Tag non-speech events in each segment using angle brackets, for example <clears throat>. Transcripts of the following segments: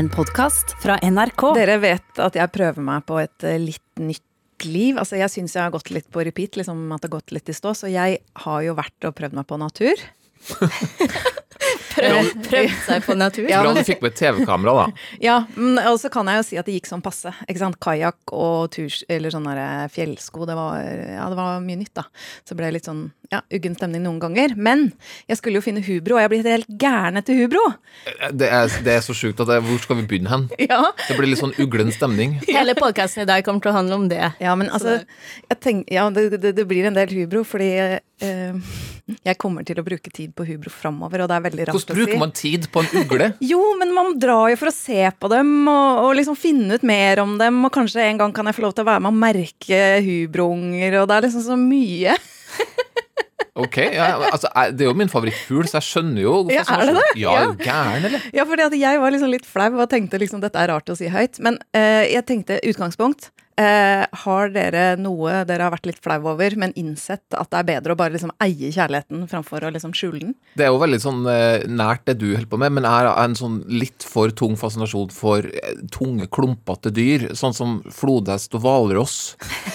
En podkast fra NRK. Dere vet at jeg prøver meg på et eh, litt nytt liv. Altså, jeg syns jeg har gått litt på repeat, liksom at det har gått litt i stå. Så jeg har jo vært og prøvd meg på natur. <laughs> Prøv, prøvd seg på natur. Ja, Bra du fikk med TV-kamera, da. <laughs> Ja, men- og så kan jeg jo si at det gikk sånn passe. Ikke sant? Kajakk og turs, eller sånne fjellsko, det var, ja, det var mye nytt, da. Så ble det litt sånn ja, uggen stemning noen ganger. Men jeg skulle jo finne hubro, og jeg blir helt gæren etter hubro. Det er, det er så sjukt at det, Hvor skal vi begynne hen? <laughs> Ja, Det blir litt sånn uglen stemning. <laughs> Hele podkasten i dag kommer til å handle om det. ja men altså jeg tenk, Ja, det, det, det blir en del hubro, fordi eh, jeg kommer til å bruke tid på hubro framover, og det er veldig rart å si. Hvordan bruker man tid på en ugle? <laughs> Jo, men man drar jo for å se på dem og, og liksom finne ut mer om dem. Og kanskje en gang kan jeg få lov til å være med og merke hubrounger, og det er liksom så mye. <laughs> Ok, ja, altså, Det er jo min favorittfugl, så jeg skjønner jo Ja, er det det? Ja, Ja. gæren, eller? Ja, fordi at jeg var liksom litt flau og tenkte liksom dette er rart å si høyt. Men uh, jeg tenkte utgangspunkt. Eh, har dere noe dere har vært litt flau over, men innsett at det er bedre å bare liksom eie kjærligheten framfor å liksom skjule den? Det er jo veldig sånn eh, nært det du holder på med, men jeg har en sånn litt for tung fascinasjon for eh, tunge, klumpete dyr, sånn som flodhest og hvalross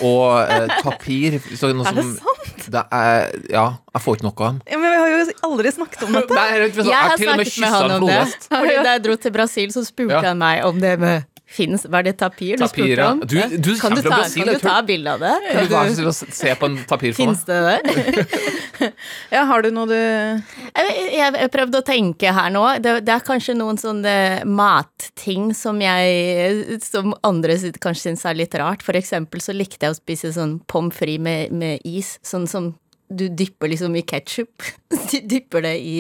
og eh, <laughs> tapir. Så noe Er det som- Det er, ja, jeg får ikke noe av dem. Ja, men vi har jo aldri snakket om dette. Nei, jeg, jeg, Jeg har snakket med han om det. Fordi Da jeg dro til Brasil, så spurte Ja. han meg om det med Finnes, Var det tapir du Tapir, spurte ja. om? Du- du kan du ta, Brasil, kan du ta bilde av det? Kan du være så snill å se på en tapir for Fins meg? det der? <laughs> Ja, har du noe du Jeg, jeg, jeg prøvde å tenke her nå. Det, det er kanskje noen sånne matting som jeg Som andre kanskje syns er litt rart. For eksempel så likte jeg å spise sånn pommes frites med, med is. Sånn som du dypper liksom i ketsjup. <laughs> Du dypper det i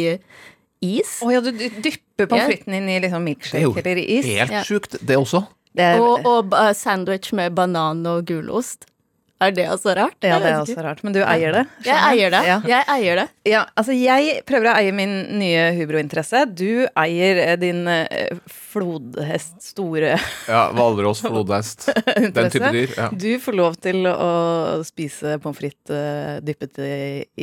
is. Å ja, du dypper pommes fritesen inn i liksom Det er jo milkshake eller i is? helt Ja. sjukt, det også. Det er, Og, og sandwich med banan og gulost. Er det også rart? ja, det er også rart. Men du eier det? Jeg eier det. Ja. Jeg eier det. Ja, altså jeg prøver å eie min nye hubrointeresse. Du eier eh, din eh, flodhest store <laughs> Ja, Hvalross, flodhest, <laughs> den type dyr. Ja. Du får lov til å spise pommes frites eh, dyppet i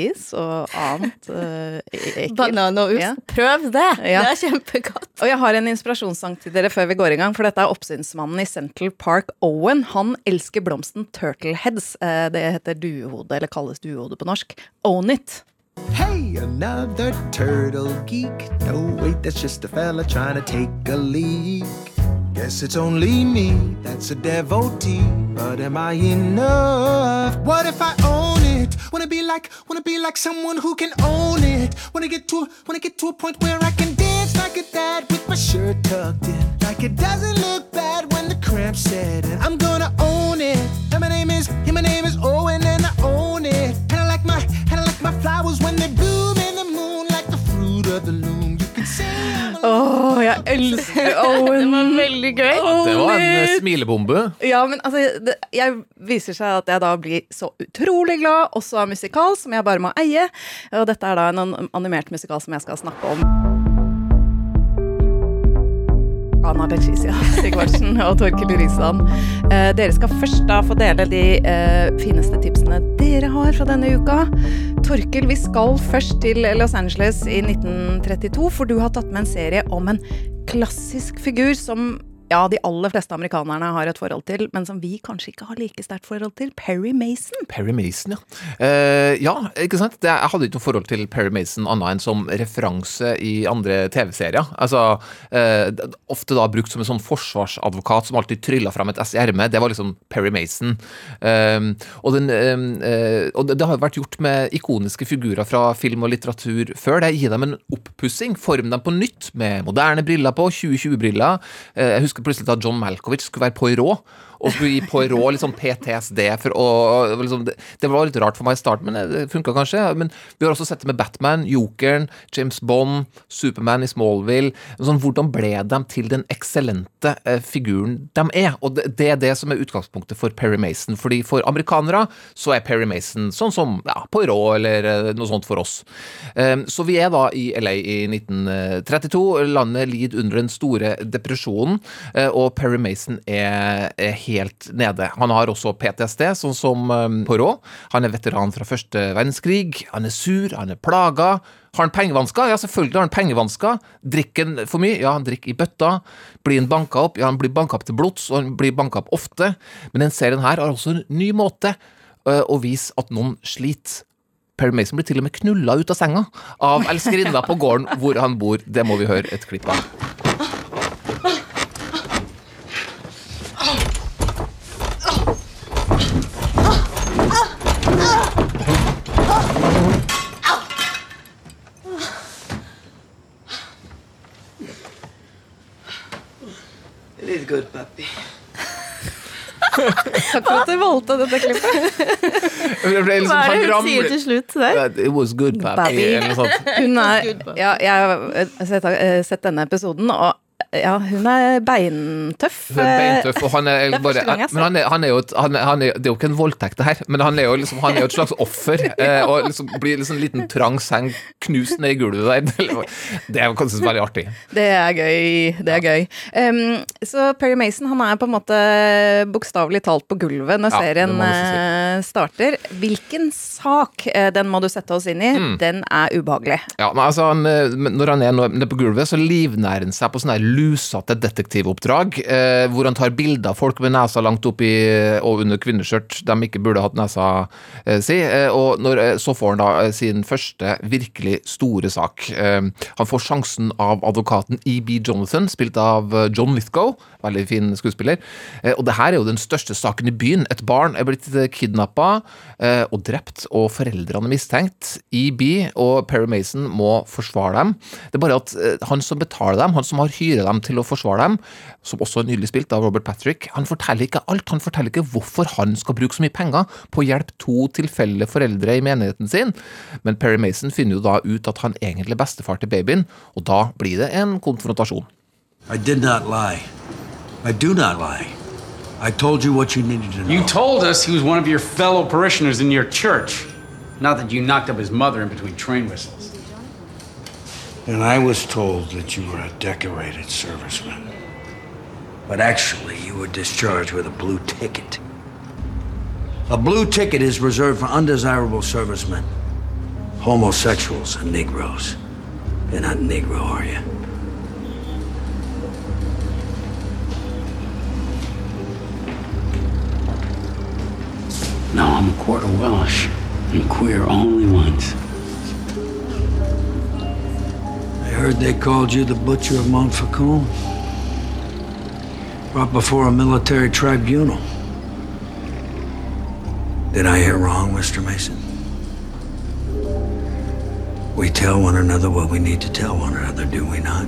is og annet eh, ekkelt. Banan og ost. Ja. Prøv det! Ja. Det er kjempegodt. Og jeg har en inspirasjonssang til dere før vi går i gang, for dette er oppsynsmannen i Central Park, Owen. Han elsker blomsten turtleheads. Eh, Det heter duehode, eller kalles duehode på norsk. Own it! Hey, another turtle geek. No, wait, that's just a fella trying to take a leak. Guess it's only me that's a devotee, but am I enough? What if I own it? Wanna be like, wanna be like someone who can own it. Wanna get to, wanna get to a point where I can dance like a dad with my shirt tucked in, like it doesn't look bad when the cramps set in. I'm gonna own it. Is, yeah, my name is Owen, and I own it. And I like my, and I like my flowers when they bloom in the moon, like the fruit of the loom. You can say I'm a Åh, jeg elsker <laughs> Owen. Det var veldig gøy. Det var en eh, smilebombe. Ja, men altså, det, jeg viser seg at jeg da blir så utrolig glad, også av musikal, som jeg bare må eie. Og dette er da en an- animert musikal som jeg skal snakke om. Anna Leticia <laughs> Sigvardsen og Torkil Risan. Eh, dere skal først da få dele de eh, fineste tipsene dere har fra denne uka. Torkil, vi skal først til Los Angeles i 1932, for du har tatt med en serie om en klassisk figur som ja, de aller fleste amerikanerne har et forhold til, men som vi kanskje ikke har like sterkt forhold til. Perry Mason. Perry Mason, ja. Uh, ja, ikke sant? Det, jeg hadde ikke noe forhold til Perry Mason annet enn som referanse i andre TV-serier. Altså, uh, ofte da brukt som en sånn forsvarsadvokat som alltid trylla fram et ess i ermet. Det var liksom Perry Mason. Uh, og den, eh, eh, og det, har jo vært gjort med ikoniske figurer fra film og litteratur før. Det gir dem en oppussing. Form dem på nytt med moderne briller på, 2020-briller. Eh, jeg husker plutselig da John Malkovich skulle være Poirot. Og skulle gi Poirot litt sånn PTSD for å liksom, det, det var litt rart for meg i starten, men det funka kanskje. Men vi har også sett det med Batman, Jokeren, James Bond, Superman i Smallville. Sånn, hvordan ble de til den eksellente eh, figuren de er? Og det, det er det som er utgangspunktet for Perry Mason. Fordi for amerikanere så er Perry Mason sånn som ja, Poirot eller eh, noe sånt for oss. Eh, så vi er da i LA i 1932. Landet lider under den store depresjonen, eh, og Perry Mason er, er helt nede. Han har også PTSD, sånn som um, Poirot. Han er veteran fra første verdenskrig. Han er sur, han er plaga. Har han pengevansker? Ja, selvfølgelig har han pengevansker. Drikker han for mye? Ja, han drikker i bøtta. Blir han banka opp? Ja, han blir banka opp til blods, og han blir banka opp ofte. Men den serien her har også en ny måte øh, å vise at noen sliter. Perry Mason blir til og med knulla ut av senga av <laughs> elskerinna på gården hvor han bor. Det må vi høre et klipp av. Du valgte dette klippet. <laughs> Det ble liksom- Hva er det hun sier til slutt der? It was good, baby. Hun er Ja, jeg har sett, eh, sett denne episoden, og ja, hun er beintøff. Hun er beintøff, og han er, er bare Men han er, han er jo et, han er, han er, Det er jo ikke en voldtekt, det her, men han er jo liksom Han er jo et slags offer. <laughs> ja. og liksom blir liksom en liten trang seng knust ned i gulvet der. Det er kanskje veldig artig. Det er gøy. Det er gøy. Um, så Perry Mason han er på en måte bokstavelig talt på gulvet når Ja, serien si. eh, starter. Hvilken sak, eh, den må du sette oss inn i, Mm. den er ubehagelig. Ja, men altså han, eh, Når han er nede på gulvet, så livnærer han seg på sånne her lusete detektivoppdrag, eh, hvor han tar bilder av folk med nesa langt opp i og under kvinneskjørt de ikke burde hatt nesa eh, si. Eh, og når, eh, så får han da eh, sin første virkelig store sak. Eh, han får sjansen av advokaten E.B. Jonathan, spilt av eh, John Lithgow. Veldig fin skuespiller. Eh, og det her er jo den største saken i byen. Et barn er blitt kidnappa eh, og drept, og foreldrene mistenkt. EB og Perry Mason må forsvare dem. Det er bare at eh, han som betaler dem, han som har hyret dem til å forsvare dem, som også er nylig spilt av Robert Patrick, han forteller ikke alt. Han forteller ikke hvorfor han skal bruke så mye penger på å hjelpe to tilfeldige foreldre i menigheten sin. Men Perry Mason finner jo da ut at han egentlig er bestefar til babyen, og da blir det en konfrontasjon. I did not lie. I do not lie. I told you what you needed to know. You told us he was one of your fellow parishioners in your church. Not that you knocked up his mother in between train whistles. And I was told that you were a decorated serviceman. But actually, you were discharged with a blue ticket. A blue ticket is reserved for undesirable servicemen, homosexuals, and Negroes. You're not Negro, are you? No, I'm a quarter Welsh and queer only once. Heard they called you the Butcher of Montfaucon. Brought before a military tribunal. Did I hear wrong, Mr. Mason? We tell one another what we need to tell one another, do we not?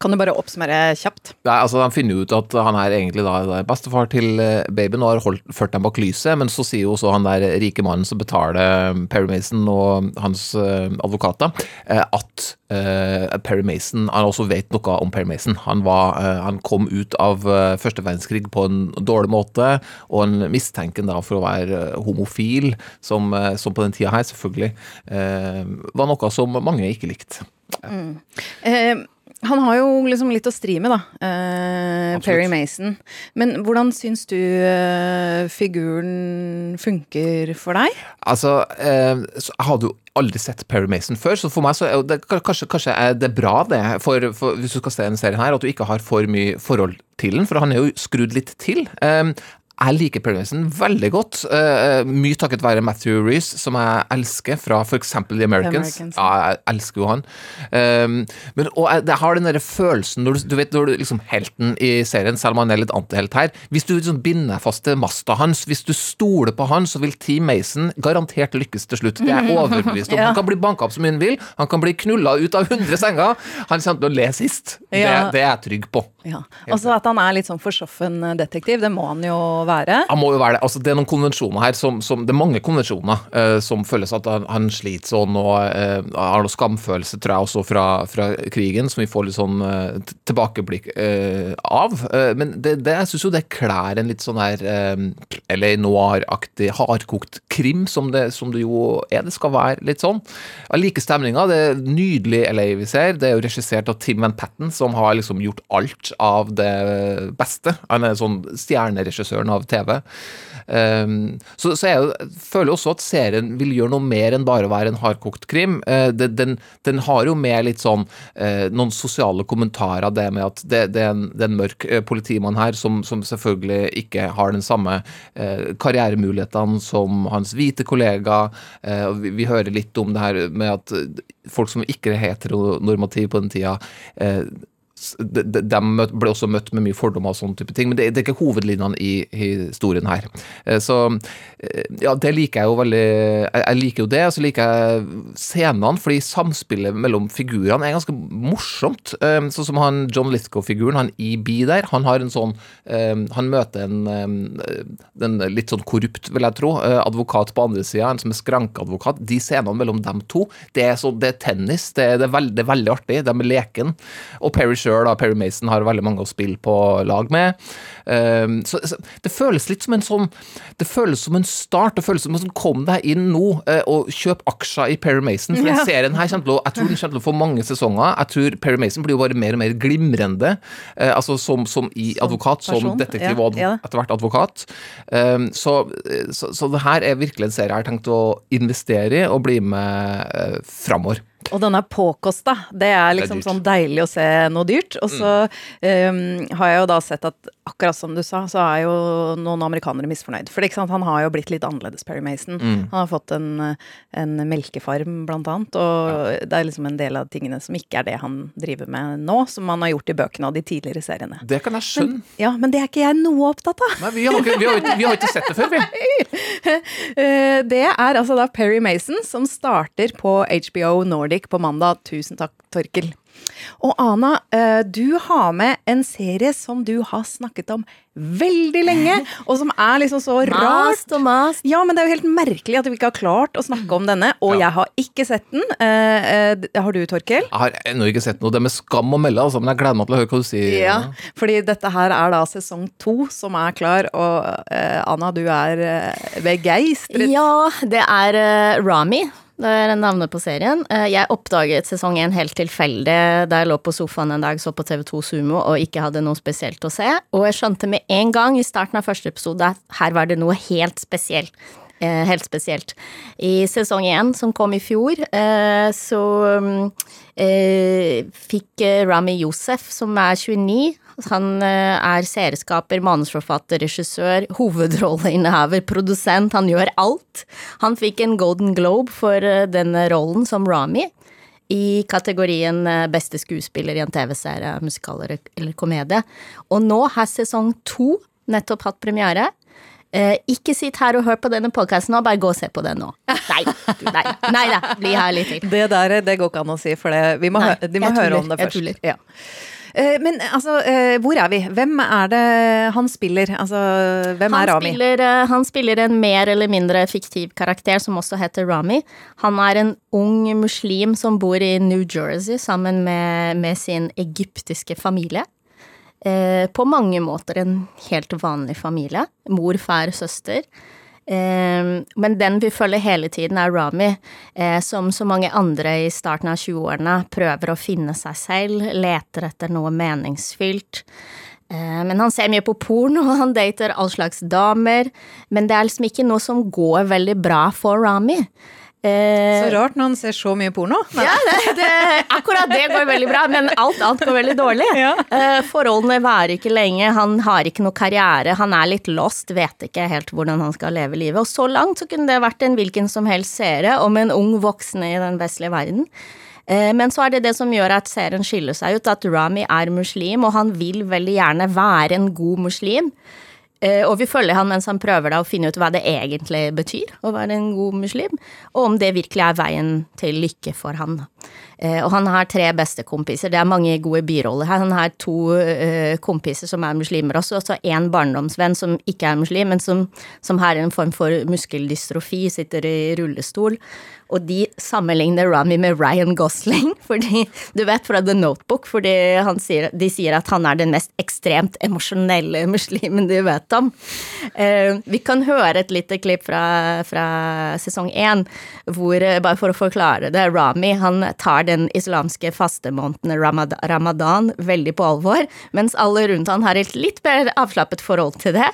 Kan du bare oppsummere kjapt? Nei, altså Han finner ut at han er egentlig da bestefar til eh, babyen og har holdt, ført dem bak lyset, men så sier jo også han der rike mannen som betaler Perry Mason og hans eh, advokater, eh, at eh, Perry Mason Han også vet noe om Perry Mason. Han, var, eh, han kom ut av eh, første verdenskrig på en dårlig måte, og han mistenker da for å være eh, homofil, som, eh, som på den tida her selvfølgelig eh, var noe som mange ikke likte. Eh, han har jo liksom litt å stri med, da. Eh, Perry Mason. Men hvordan syns du eh, figuren funker for deg? Altså, eh, jeg hadde jo aldri sett Perry Mason før, så for meg så er det, kanskje, kanskje er det bra det, for, for hvis du skal se denne serien her, at du ikke har for mye forhold til den, for han er jo skrudd litt til. Eh, jeg liker Perry Mason veldig godt, uh, mye takket være Matthew Reece, som jeg elsker fra eksempel The Americans. Americans, ja, jeg elsker jo han. Um, men, og jeg, det har den der følelsen når du, du vet når du liksom helten i serien, selv om han er litt antihelt her Hvis du liksom binder deg fast til masta hans, hvis du stoler på han, så vil Team Mason garantert lykkes til slutt. Det er jeg <laughs> overbevist om. Han kan bli banka opp som han vil, han kan bli knulla ut av 100 senger. Han kommer til å le sist. Det, det er jeg trygg på. Ja. Altså at han er litt sånn forsoffen detektiv, det må han jo være. Han må jo være det. Altså, det er noen konvensjoner her som, som Det er mange konvensjoner uh, som føles at han, han sliter sånn og uh, har noe skamfølelse, tror jeg, også fra, fra krigen, som vi får litt sånn uh, tilbakeblikk eh, av. Eh, men det, det, jeg syns jo det klær en litt sånn her eh, Noir-aktig hardkokt krim, som det, som det jo er. Det skal være litt sånn. Jeg liker stemninga. Det er nydelig LA vi ser. Det er jo regissert av Tim Van Patten, som har liksom gjort alt av det beste. Han er sånn stjerneregissøren av TV. Um, så, så jeg føler også at serien vil gjøre noe mer enn bare å være en hardkokt krim. Uh, det, den, den har jo med litt sånn uh, noen sosiale kommentarer, det med at det, det, er, en, det er en mørk uh, politimann her som, som selvfølgelig ikke har den samme karrieremulighetene som hans hvite kollega. Vi, vi hører litt om det her med at folk som ikke er heteronormative på den tida, de, de, de ble også møtt med mye fordommer og sånne type ting, men det, det er ikke hovedlinjene i historien her. Eh, Så eh, ja, det liker jeg jo veldig Jeg, jeg liker jo det, og så liker jeg scenene, fordi samspillet mellom figurene er ganske morsomt. Sånn som han John Lithgow-figuren, han EB der, han har en sånn Han møter en, en litt sånn korrupt, vil jeg tro, advokat på andre sida, en som er skrankeadvokat. De scenene mellom dem to, det er, så, det er tennis. Det er, det, er veld, det er veldig artig. De er leken. Og Perry sjøl, Perry Mason, har veldig mange å spille på lag med. Um, så, så det føles litt som en sånn Det føles som en start. Det føles som en sånn Kom deg inn nå uh, og kjøp aksjer i Perry Mason. For den serien her å Jeg tror den kommer til å få mange sesonger. Jeg tror Perry Mason blir jo bare mer og mer glimrende. Uh, altså som, som i advokat, som som detektiv ja, og adv ja. etter hvert advokat. Um, så, så, så det her er virkelig en serie jeg har tenkt å investere i og bli med uh, framover. Og den er påkosta. Det er liksom dyrt. sånn deilig å se noe dyrt. Og så um, har jeg jo da sett at akkurat som du sa, så er jo noen amerikanere misfornøyd. For ikke sant, han har jo blitt litt annerledes, Perry Mason. Han har fått en, en melkefarm, blant annet. Og det er liksom en del av tingene som ikke er det han driver med nå, som han har gjort i bøkene og de tidligere seriene. Det kan jeg skjønne. Ja, men det er ikke jeg noe opptatt av. Nei, vi har, ikke, vi, har, vi har ikke sett det før, vi. <laughs> Eh, Det er altså da Perry Mason som starter på HBO Nordic på mandag. Tusen takk, Torkel. Og Ana, eh, du har med en serie som du har snakket om veldig lenge, <laughs> og som er liksom så rart. Mast og mast. Ja, men det er jo helt merkelig at vi ikke har klart å snakke om denne, og Ja. jeg har ikke sett den. Eh, eh, Har du, Torkel? Jeg har ennå ikke sett noe. Det er med skam å melde, altså, men jeg gleder meg til å høre hva du sier. Ja, fordi dette her er da sesong to som er klar, og eh, Anna, du er eh, begeistret. Ja, det er Rami. Det er navnet på serien. Eh, jeg oppdaget sesong én helt tilfeldig da jeg lå på sofaen en dag, så på TV2 Sumo og ikke hadde noe spesielt å se. Og jeg skjønte med en gang i starten av første episode at her var det noe helt spesielt. Eh, helt spesielt. I sesong én, som kom i fjor, eh, så mm, eh, fikk Rami Josef, som er 29 Han er serieskaper, manusforfatter, regissør, hovedrolleinnehaver, produsent. Han gjør alt. Han fikk en Golden Globe for denne rollen som Rami. I kategorien beste skuespiller i en TV-serie, musikal eller komedie. Og nå har sesong to nettopp hatt premiere. Eh, ikke sitt her og hør på denne podkasten nå, bare gå og se på den nå. Nei, nei, nei da, bli her litt til. Det der, det går ikke an å si, for det, vi må, Nei, hø de må høre tuller, om det først. Ja. Eh, Men altså, eh, hvor er vi? Hvem er det han spiller? Altså, hvem Han er Rami? spiller, han spiller en mer eller mindre fiktiv karakter som også heter Rami. Han er en ung muslim som bor i New Jersey sammen med, med sin egyptiske familie. Eh, på mange måter en helt vanlig familie. Mor, far, søster. Eh, men den vi følger hele tiden, er Rami, eh, som så mange andre i starten av 20-årene prøver å finne seg selv, leter etter noe meningsfylt. Eh, Men han ser mye på porno, og han dater all slags damer. Men det er liksom ikke noe som går veldig bra for Rami. Eh, Så rart når han ser så mye porno. ja, det, det, akkurat det går veldig bra, men alt annet går veldig dårlig. Ja. Eh, forholdene varer ikke lenge, han har ikke noe karriere, han er litt lost, vet ikke helt hvordan han skal leve livet. Og så langt så kunne det vært en hvilken som helst seere om en ung voksen i den vestlige verden. Eh, Men så er det det som gjør at serien skiller seg ut, at Rami er muslim, og han vil veldig gjerne være en god muslim. Eh, Og vi følger han mens han prøver da å finne ut hva det egentlig betyr å være en god muslim, og om det virkelig er veien til lykke for han. Eh, og han har tre bestekompiser. Det er mange gode biroller her. Han har to eh, kompiser som er muslimer også, og så én barndomsvenn som ikke er muslim, men som, som har en form for muskeldystrofi, sitter i rullestol. Og de sammenligner Rami med Ryan Gosling, <laughs> fordi du vet fra The Notebook, fordi sier, de sier at han er den mest ekstremt emosjonelle muslimen de vet om. Uh, vi kan høre et lite klipp fra, fra sesong én, hvor, eh, bare for å forklare det, Rami han tar den islamske fastemåneden ramadan veldig på alvor, mens alle rundt han har et litt mer avslappet forhold til det.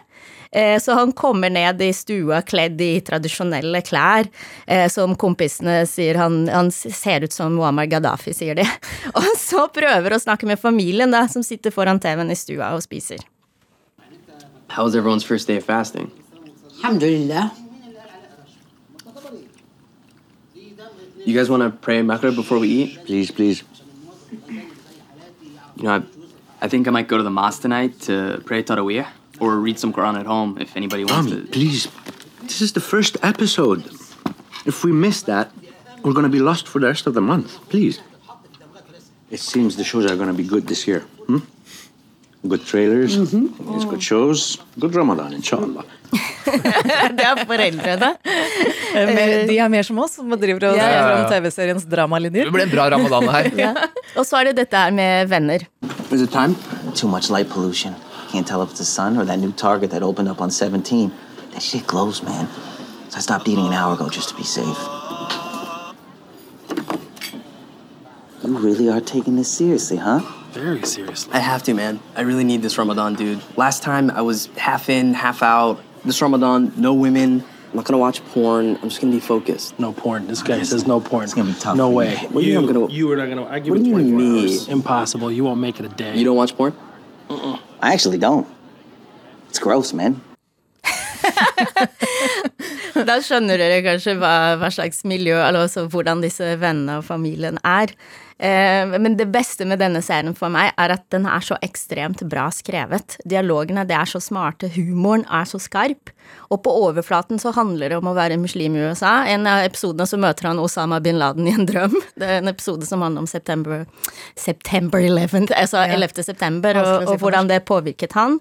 Eh, så han kommer ned i stua kledd i tradisjonelle klær, eh, som kompisene sier han, han ser ut som Muammar Gaddafi, sier de. <laughs> Og så prøver å snakke med familien, da, som sitter foran TV-en i stua og spiser. How was everyone's first day of fasting? Alhamdulillah. You guys want to pray Maghrib before we eat? Please, please. You know, I, I think I might go to the mosque tonight to pray Taraweeh or read some Quran at home if anybody wants Rami, to. please. This is the first episode. If we miss that, we're going to be lost for the rest of the month. Please. It seems the shows are going to be good this year. Hmm? Good trailers, it's good shows, good Ramadan, inshallah. <laughs> det er foreldrene. Mer- De er mer som oss, som driver og Ja, ser ja, fram TV-seriens dramalinjer. Det ble en bra ramadan her. <laughs> Ja. Og så er det dette her med venner. Is it time? Too much light pollution. Can't tell if it's the sun or that new Target that opened up on 17. That shit glows, man. So I stopped eating an hour ago just to be safe. You really are taking this seriously, huh? Very seriously. I have to, man. I really need this Ramadan, dude. Last time I was half in, half out. This Ramadan, no women. I'm not gonna watch porn. I'm just gonna be focused. No porn. This guy says no porn. It's gonna be tough No way. What you you, mean I'm gonna- you are not gonna. I give What it do you mean 24 me? hours. Impossible. You won't make it a day. You don't watch porn? I actually don't. It's gross, man. <laughs> Da skjønner dere kanskje hva, hva slags miljø, eller også hvordan disse vennene og familien er. Eh, men det beste med denne serien for meg er at den er så ekstremt bra skrevet. Dialogene det er så smarte, humoren er så skarp. Og på overflaten så handler det om å være muslim i USA. En av episodene så møter han Osama bin Laden i en drøm. Det er en episode som handler om September, September 11, altså 11. september, og, og hvordan det påvirket han.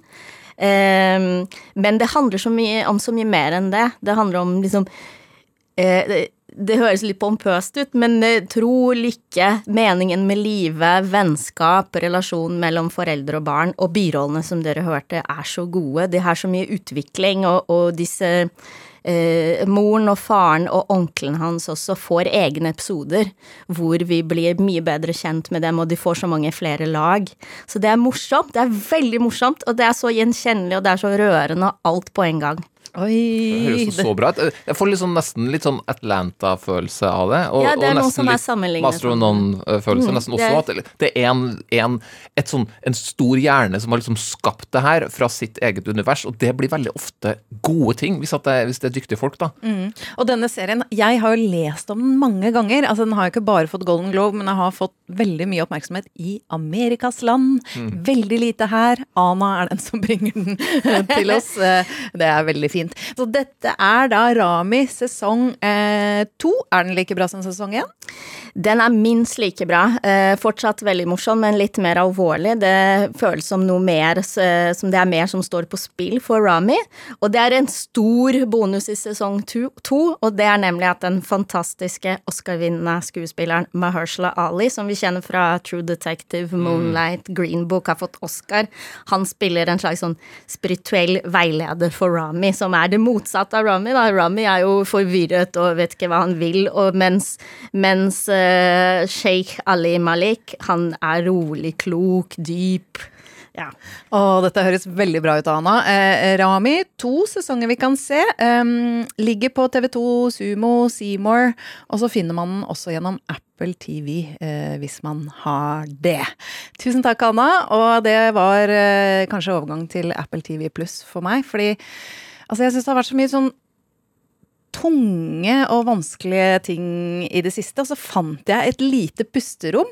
Ehm, men det handler så mye, om så mye mer enn det. Det handler om liksom eh, det, det høres litt pompøst ut, men eh, tro, lykke, meningen med livet, vennskap, relasjon mellom foreldre og barn, og birollene som dere hørte, er så gode. De har så mye utvikling, og, og disse eh, Moren og faren og onkelen hans også får egne episoder hvor vi blir mye bedre kjent med dem, og de får så mange flere lag. Så det er morsomt. Det er veldig morsomt, og det er så gjenkjennelig, og det er så rørende, alt på en gang. Oi! Det høres så bra ut. Jeg får liksom nesten litt sånn Atlanta-følelse av det. Og, Ja, det er og noe som er litt sammenlignet Master of None-følelse. Mm, nesten det også er- at det er en, en, sånn, en stor hjerne som har liksom skapt det her fra sitt eget univers, og det blir veldig ofte gode ting, hvis, det, hvis det er dyktige folk, da. Og denne serien, jeg har jo lest om den mange ganger. Altså, Den har jo ikke bare fått Golden Globe, men jeg har fått veldig mye oppmerksomhet i Amerikas land. Veldig lite her. Ana er den som bringer den <laughs> til <laughs> oss. Eh, Det er veldig fint. Så dette er da Rami sesong eh, to. Er den like bra som sesong én? Den er minst like bra. Eh, fortsatt veldig morsom, men litt mer alvorlig. Det føles som noe mer eh, som det er mer som står på spill for Rami. Og det er en stor bonus i sesong to, to og det er nemlig at den fantastiske Oscar-vinnende skuespilleren Mahershala Ali, som vi kjenner fra True Detective, Moonlight, Green Book, har fått Oscar. Han spiller en slags sånn spirituell veileder for Rami, som er det motsatte av Rami. Da. Rami er jo forvirret og vet ikke hva han vil, og mens, mens uh, Sheikh Ali Malik, han er rolig, klok, dyp. Ja. og dette høres veldig bra ut, Ana. Eh, Rami, to sesonger vi kan se. Em, ligger på TV2, Sumo, Seymour, og så finner man den også gjennom Apple TV, eh, hvis man har det. Tusen takk, Anna. Og det var eh, kanskje overgang til Apple TV pluss for meg, fordi altså, jeg syns det har vært så mye sånn tunge og vanskelige ting i det siste, og så fant jeg et lite pusterom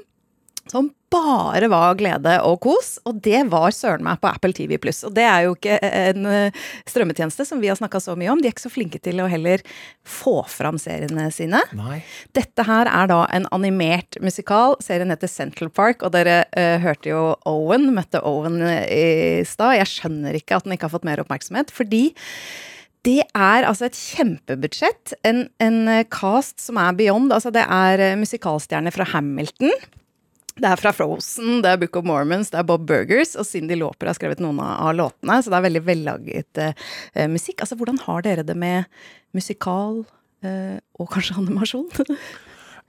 som bare var glede og kos, og det var søren meg på Apple TV pluss. Og det er jo ikke en eh, strømmetjeneste som vi har snakka så mye om. De er ikke så flinke til å heller få fram seriene sine. Nei. Dette her er da en animert musikal. Serien heter Central Park, og dere uh, hørte jo Owen, møtte Owen i stad. Jeg skjønner ikke at den ikke har fått mer oppmerksomhet, fordi det er altså et kjempebudsjett. En, en eh, cast som er beyond. Altså det er eh, musikalstjerner fra Hamilton. Det er fra Frozen, det er Book of Mormons, det er Bob Burgers, og Cindy Lauper har skrevet noen av, låtene, så det er veldig vellaget eh, musikk. Altså, hvordan har dere det med musikal eh, og kanskje <laughs> animasjon?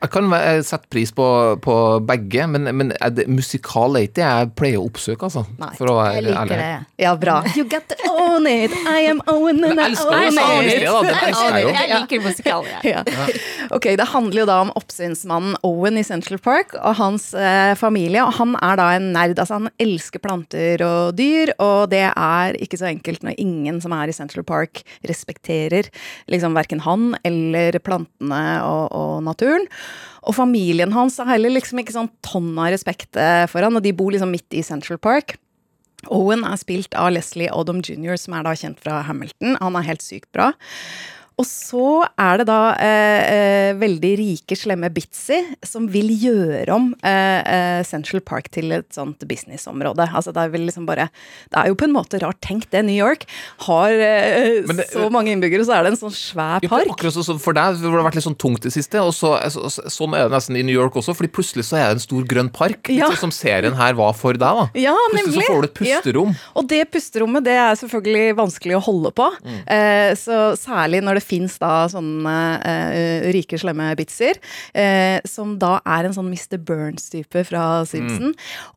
Jeg kan sette pris på, på begge, men, men er det, musikal er ikke det jeg pleier å oppsøke, altså. For å være Jeg liker ærlig. det. Ja, bra. You got to own it, I am Owen and I Jeg elsker own it. Jeg liker musikal, jeg. Ja. Ok, Det handler jo da om oppsynsmannen Owen i Central Park og hans eh, familie. og Han er da en nerd. altså Han elsker planter og dyr, og det er ikke så enkelt når ingen som er i Central Park, respekterer liksom verken han eller plantene og, og naturen. Og familien hans har heller liksom ikke sånn tonn av respekt eh, for han, og de bor liksom midt i Central Park. Owen er spilt av Leslie Odom jr., som er da kjent fra Hamilton. Han er helt sykt bra. Og så er det da eh, eh, veldig rike, slemme Bitzy som vil gjøre om eh, eh, Central Park til et sånt businessområde. Altså det er liksom bare Det er jo på en måte rart tenkt, det. New York har eh, det- så mange innbyggere, så er det en sånn svær Ja, park. Akkurat så, for deg, hvor det har vært litt sånn tungt i det siste. Og så, så, så, sånn er det nesten i New York også, fordi plutselig så er det en stor grønn park. Ja. Litt som serien her var for deg, da. Ja, plutselig nemlig. så får du et pusterom. Ja. Og det pusterommet det er selvfølgelig vanskelig å holde på. Mm. Eh, så særlig når det fins da sånne uh, rike, slemme bitser, uh, som da er en sånn Mr. Burns-type fra Simpson,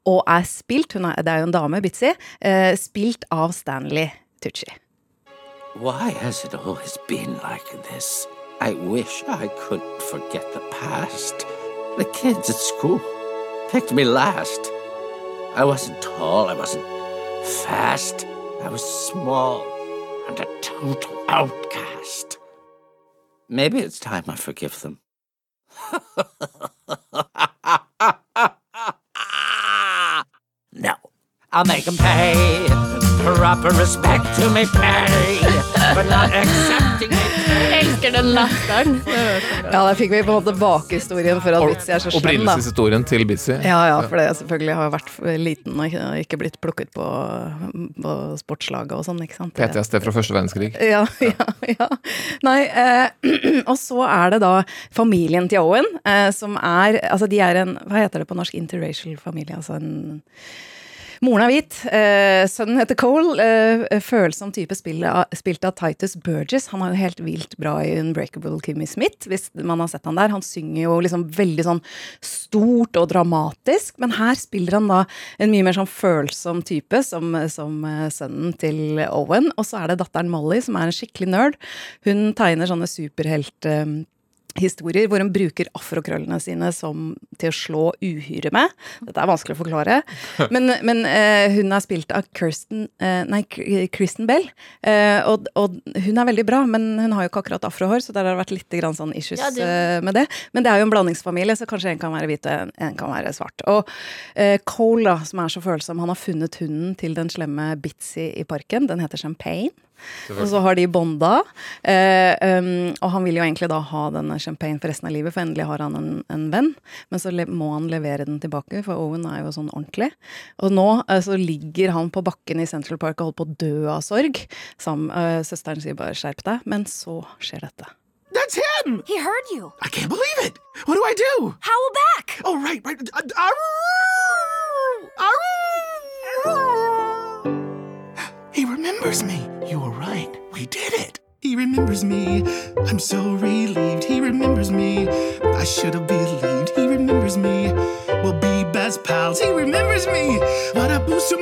og er spilt, hun er, det er jo en dame, Bitzy, Uh, spilt av Stanley Tucci. Why has it always been like this? I wish I could forget the past. The kids at school picked me last. I wasn't tall, I wasn't fast. I was small and a total outcast. Maybe it's time I forgive them. no, I'll make them pay. Proper respect to me pay for not <laughs> accepting elsker den latteren. <laughs> Ja, der fikk vi på en måte bakhistorien for at Bitzy er så slem, da. Opprinnelseshistorien til Bitzy. Ja, ja, for det selvfølgelig har vært liten og ikke, ikke blitt plukket på, på sportslaget og sånn, ikke sant. PTSD fra første verdenskrig. <laughs> Ja, ja, ja. Nei, eh, <clears throat> og så er det da familien til Owen, eh, som er Altså, de er en Hva heter det på norsk? Interracial familie. Altså en Moren er hvit, eh, sønnen heter Cole. Eh, følsom type spilt av, Titus Burgess. Han er jo helt vilt bra i Unbreakable Kimmy Smith, hvis man har sett han der. Han synger jo liksom veldig sånn stort og dramatisk, men her spiller han da en mye mer sånn følsom type, som, som eh, sønnen til Owen. Og så er det datteren Molly, som er en skikkelig nerd. Hun tegner sånne superhelt... Historier hvor hun bruker afrokrøllene sine som, til å slå uhyre med. Dette er vanskelig å forklare. <laughs> Men, men uh, hun er spilt av Kirsten, uh, nei, Kristen Bell. Uh, og, og hun er veldig bra, men hun har jo ikke akkurat afrohår, så der har det vært litt grann sånn issues med det. Men det er jo en blandingsfamilie, så kanskje en kan være hvit og en, en kan være svart. Og Cole, da, som er så følsom, han har funnet hunden til den slemme Bitzy i parken. Den heter Champagne. Og så har de bonda. Eh, um, og han vil jo egentlig da ha denne champagne for resten av livet, for endelig har han en, en venn. Men så le må han levere den tilbake, for Owen er jo sånn ordentlig. Og nå eh, så ligger han på bakken i Central Park og holder på å dø av sorg. Sam, eh, søsteren sier bare 'skjerp deg', men så skjer dette. That's him! He heard you. I can't believe it! What do I do? Howl back. Oh, right, right. Uh, aroo! Aroo! He remembers me. You were right. We did it. He remembers me. I'm so relieved. He remembers me. I should have believed. He remembers me. We'll be best pals. He remembers me. What a boost of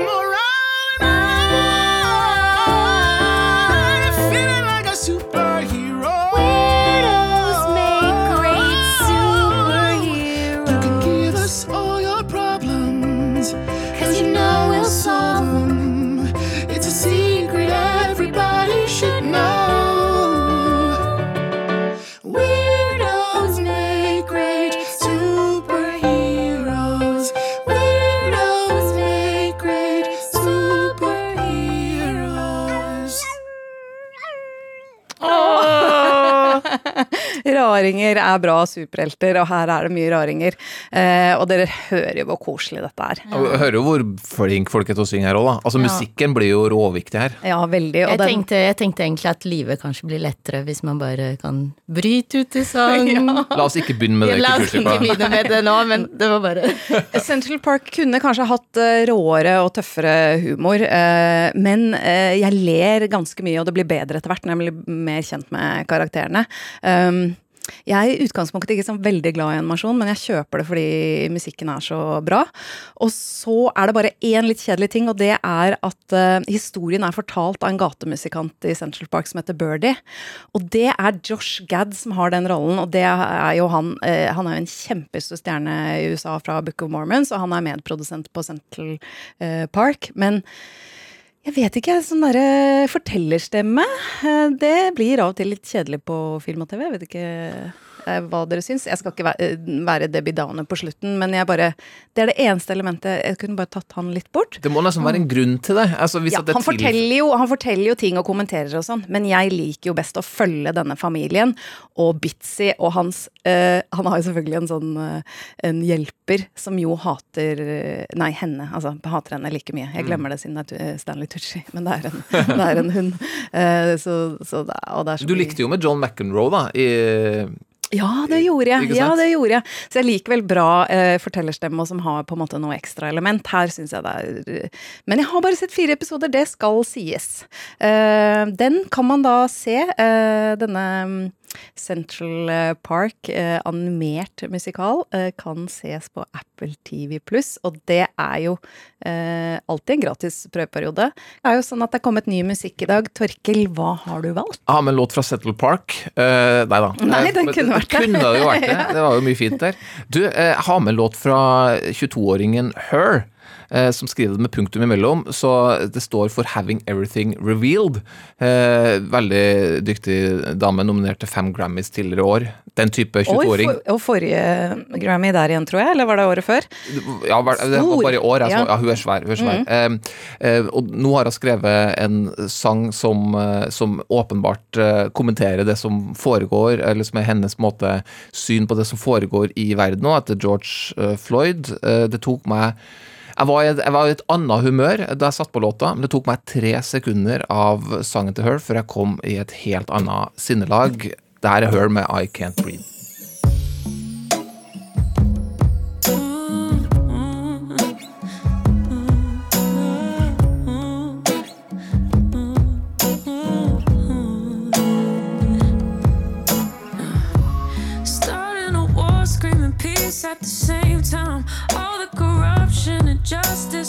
raringer er bra superhelter, og her er det mye raringer. Eh, og dere hører jo hvor koselig dette er. Og hører jo hvor flink folk er til å synge her òg, da. Altså, Ja. musikken blir jo råviktig her. Ja, veldig. Og Jeg den, tenkte, jeg tenkte egentlig at livet kanskje blir lettere hvis man bare kan bryte ut i sang. <laughs> La oss ikke begynne med det. La oss ikke begynne med det nå, men det var bare <laughs> Central Park kunne kanskje hatt eh, råere og tøffere humor, eh, men eh, jeg ler ganske mye, og det blir bedre etter hvert når jeg blir mer kjent med karakterene. Um, jeg er i utgangspunktet ikke sånn veldig glad i animasjon, men jeg kjøper det fordi musikken er så bra. Og så er det bare én litt kjedelig ting, og det er at uh, historien er fortalt av en gatemusikant i Central Park som heter Birdie. Og det er Josh Gad som har den rollen, og det er jo han Uh, Han er jo en kjempestor stjerne i USA fra Book of Mormons, og han er medprodusent på Central uh, Park. Men jeg vet ikke, sånn derre fortellerstemme, eh, det blir av og til litt kjedelig på film og TV. Jeg vet ikke hva dere syns. Jeg skal ikke være, være Debbie Downer på slutten, men jeg bare Det er det eneste elementet. Jeg kunne bare tatt han litt bort. Det må nesten være en grunn til det. Altså, hvis Ja, det han, forteller jo, han forteller jo ting og kommenterer og sånn, men jeg liker jo best å følge denne familien. Og Bitzy og hans eh, Han har jo selvfølgelig en sånn eh, en hjelper som jo hater eh, Nei, henne. Altså hater henne like mye. Jeg Mm. glemmer det siden det er eh, Stanley Tucci, <laughs> men det er en, det er en hund. Uh, så, så det, og det er så Du likte jo med John McEnroe, da. I, Ja, det gjorde jeg. Ja, det gjorde jeg. Så jeg liker vel bra eh, fortellerstemme som har på en måte noe ekstra element. Her syns jeg det er Men jeg har bare sett fire episoder, det skal sies. Eh, den kan man da se, eh, denne mm, Central eh, Park, eh, animert musikal, eh, kan ses på Apple TV pluss, og det er jo alltid en gratis prøveperiode. Det er jo sånn at det er kommet ny musikk i dag. Torkel, hva har du valgt? Ja, med en låt fra Central Park. Eh, nei da. Nei, den kunne vært det. kunne det jo vært det. Det var jo mye fint der. Du, eh, har med en låt fra 22-åringen Her. Eh, Som skriver det med punktum imellom, så det står for 'Having Everything Revealed'. Eh, veldig dyktig dame, nominert til fem Grammys tidligere år. Den type 22-åring. for, og forrige Grammy der igjen, tror jeg, eller var det året før? Ja, det var bare i år. Jeg så, Ja. ja, hun er svær. Hun er svær. Mm. Eh, eh, og nå har hun skrevet en sang som, eh, som åpenbart eh, kommenterer det som foregår, eller som er hennes måte syn på det som foregår i verden nå, etter George Floyd. Det tok meg jeg var, i jeg var i et annet humør da jeg satt på låta, men det tok meg tre sekunder av sangen til Her før jeg kom i et helt annet sinnelag. Det her er Her med I Can't Breathe.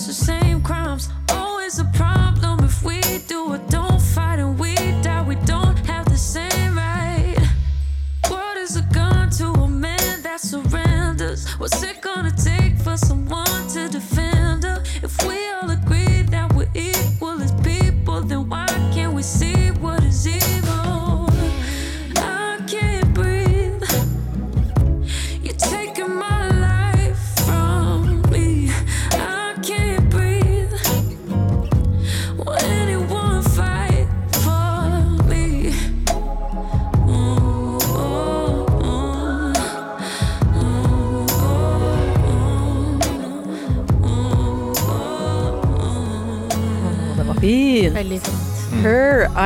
The same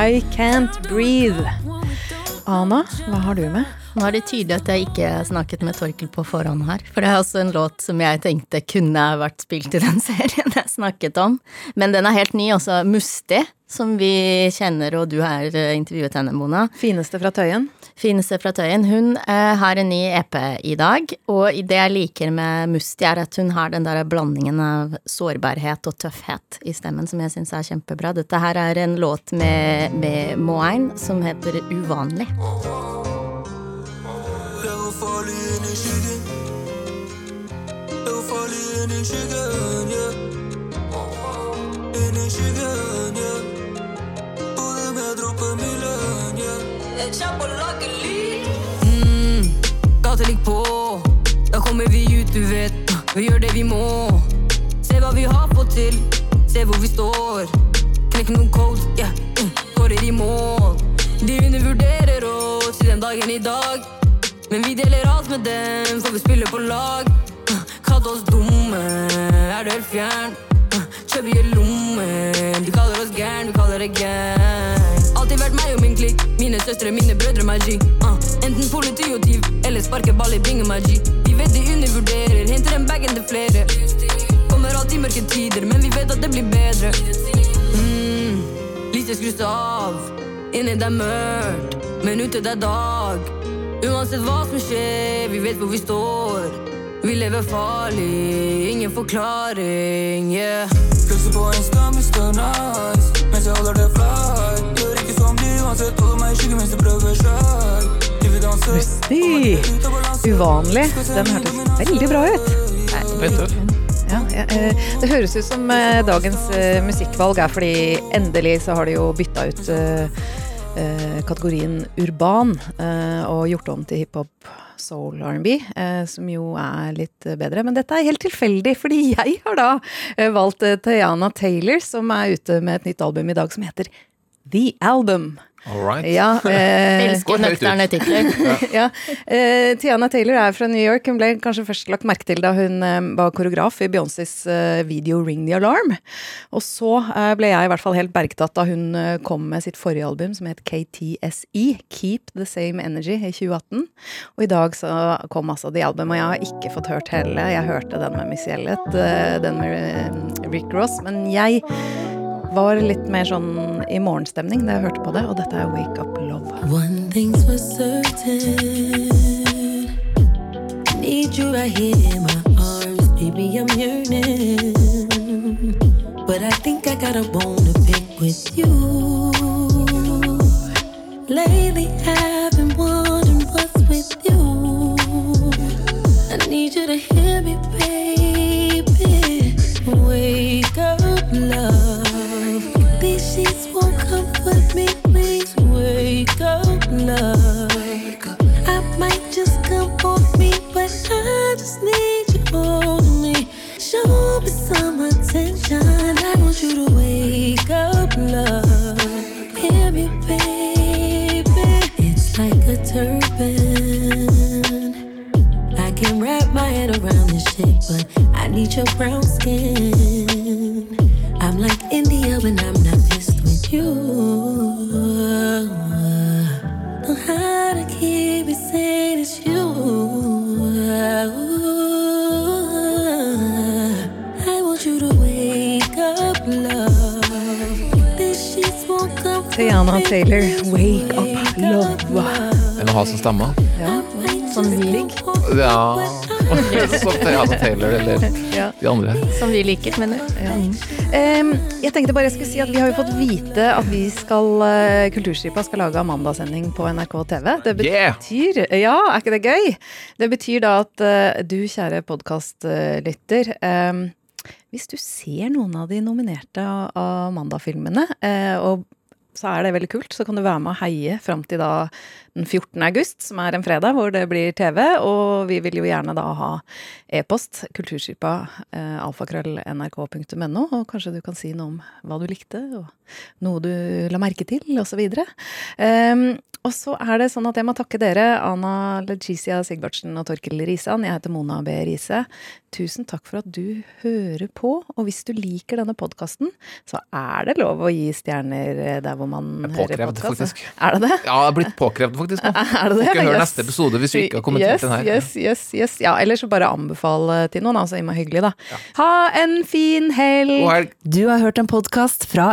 I Can't Breathe. Ana, hva har du med? Nå er det tydelig at jeg ikke snakket med Torkel på forhånd her, for det er også en låt som jeg tenkte kunne vært spilt i den <laughs> serien jeg snakket om. Men den er helt ny, også Musti, som vi kjenner, og du har eh, intervjuet henne, Mona. Fineste fra Tøyen? Fineste fra Tøyen. Hun eh, har en ny EP i dag, og det jeg liker med Musti, er at hun har den der blandingen av sårbarhet og tøffhet i stemmen, som jeg syns er kjempebra. Dette her er en låt med, med Moain som heter Uvanlig. Farlig inn i skyggen. Jeg går farlig inn i skyggen, yeah. Inn i skyggen, yeah. Både med dråper milen, yeah. Jeg kjemper like a lead. Mm, gata ligger på. Da kommer vi ut, du vet. Vi gjør det vi må. Se hva vi har fått til. Se hvor vi står. Knekke noen codes, yeah. Mm, skårer i mål. De undervurderer oss i den dagen i dag. Men vi deler alt med dem, for vi spiller på lag. Kall oss dumme, er du helt fjern? Chubby i lommen, de kaller oss gæren, du kaller det gang. Alltid vært meg og min klikk, mine søstre, mine brødre, magi. Uh, enten politi og tyv, eller sparke ball i bingemagi. Vi vet de undervurderer, henter en bag til flere. Kommer alltid mørke tider, men vi vet at det blir bedre. Mm, lyset skrus av, inni det er mørkt, men ute det er dag. Uansett hva som skjer, vi vet hvor vi står. Vi lever farlig, ingen forklaring, yeah. Plutselig på Insta, Mr. Nice Mens jeg holder det fly Gjør ikke som de uansett Holder meg i skyggen mens jeg prøver vil danse Uvanlig. Den hørtes veldig bra ut. Litt tøff. Ja, ja, eh, det høres ut som eh, dagens eh, musikkvalg er fordi endelig så har de jo bytta ut kategorien urban eh, og gjort om til hiphop, soul, R&B, eh, som jo er litt eh, bedre. Men dette er helt tilfeldig, fordi jeg har da eh, valgt eh, Tayana Taylor, som er ute med et nytt album i dag som heter The Album. All right. Ja, <laughs> eh, Elsker nøkterne titler. <laughs> ja. eh, Tiana Taylor er fra New York. Hun ble kanskje først lagt merke til da hun eh, var koreograf i Beyoncés eh, video Ring the Alarm. Og så eh, ble jeg i hvert fall helt bergtatt da hun eh, kom med sitt forrige album som het KTSE, Keep the Same Energy, i 2018. Og i dag så kom altså det albumet, og jeg har ikke fått hørt hele. Jeg hørte den med Missy Elliot, eh, den med eh, Rick Ross, men jeg var litt mer sånn i morgenstemning da jeg hørte på det, og dette er Wake Up Love. One thing's for certain. Need you right here in my arms, baby. I'm yearning. But I think I got a bone to pick with you. Lately, I've been wondering what's with you. I need you to hear me, baby. Wake up, love. Sheets won't comfort me. Please wake up, love. Stemme. Ja, <laughs> som vi Ja Som Tayana Taylor eller Ja. de andre. Som vi liker, mener du? Ja. Um, jeg tenkte bare jeg skulle si at Vi har jo fått vite at vi skal uh, Kulturstripa skal lage Amanda-sending på NRK TV. Det Yeah! Ja, er ikke det gøy? Det betyr da at uh, du, kjære podkastlytter Hvis du ser noen av de nominerte Amanda-filmene, uh, og så er det veldig kult. Så kan du være med og heie fram til da den 14. august, som er en fredag, hvor det blir TV. Og vi vil jo gjerne da ha e-post, kulturskipa, eh, alfakrøll, nrk.no. Og kanskje du kan si noe om hva du likte, og noe du la merke til, osv. Um, og så er det sånn at jeg må takke dere, Ana Legisia Sigvartsen og Torkel Risan. Jeg heter Mona B. Riise. Tusen takk for at du hører på. Og hvis du liker denne podkasten, så er det lov å gi stjerner eh, der hvor man hører Påkrevd, podkast. faktisk. Er det det? Ja, det er blitt påkrevd, faktisk. nå. <laughs> Er det det? Ikke høre Yes. neste episode hvis vi ikke har kommentert yes, den her. Yes, yes, yes. Ja, eller så bare anbefale til noen, altså Imma hyggelig, da. Ha en fin helg! Du har hørt en podkast fra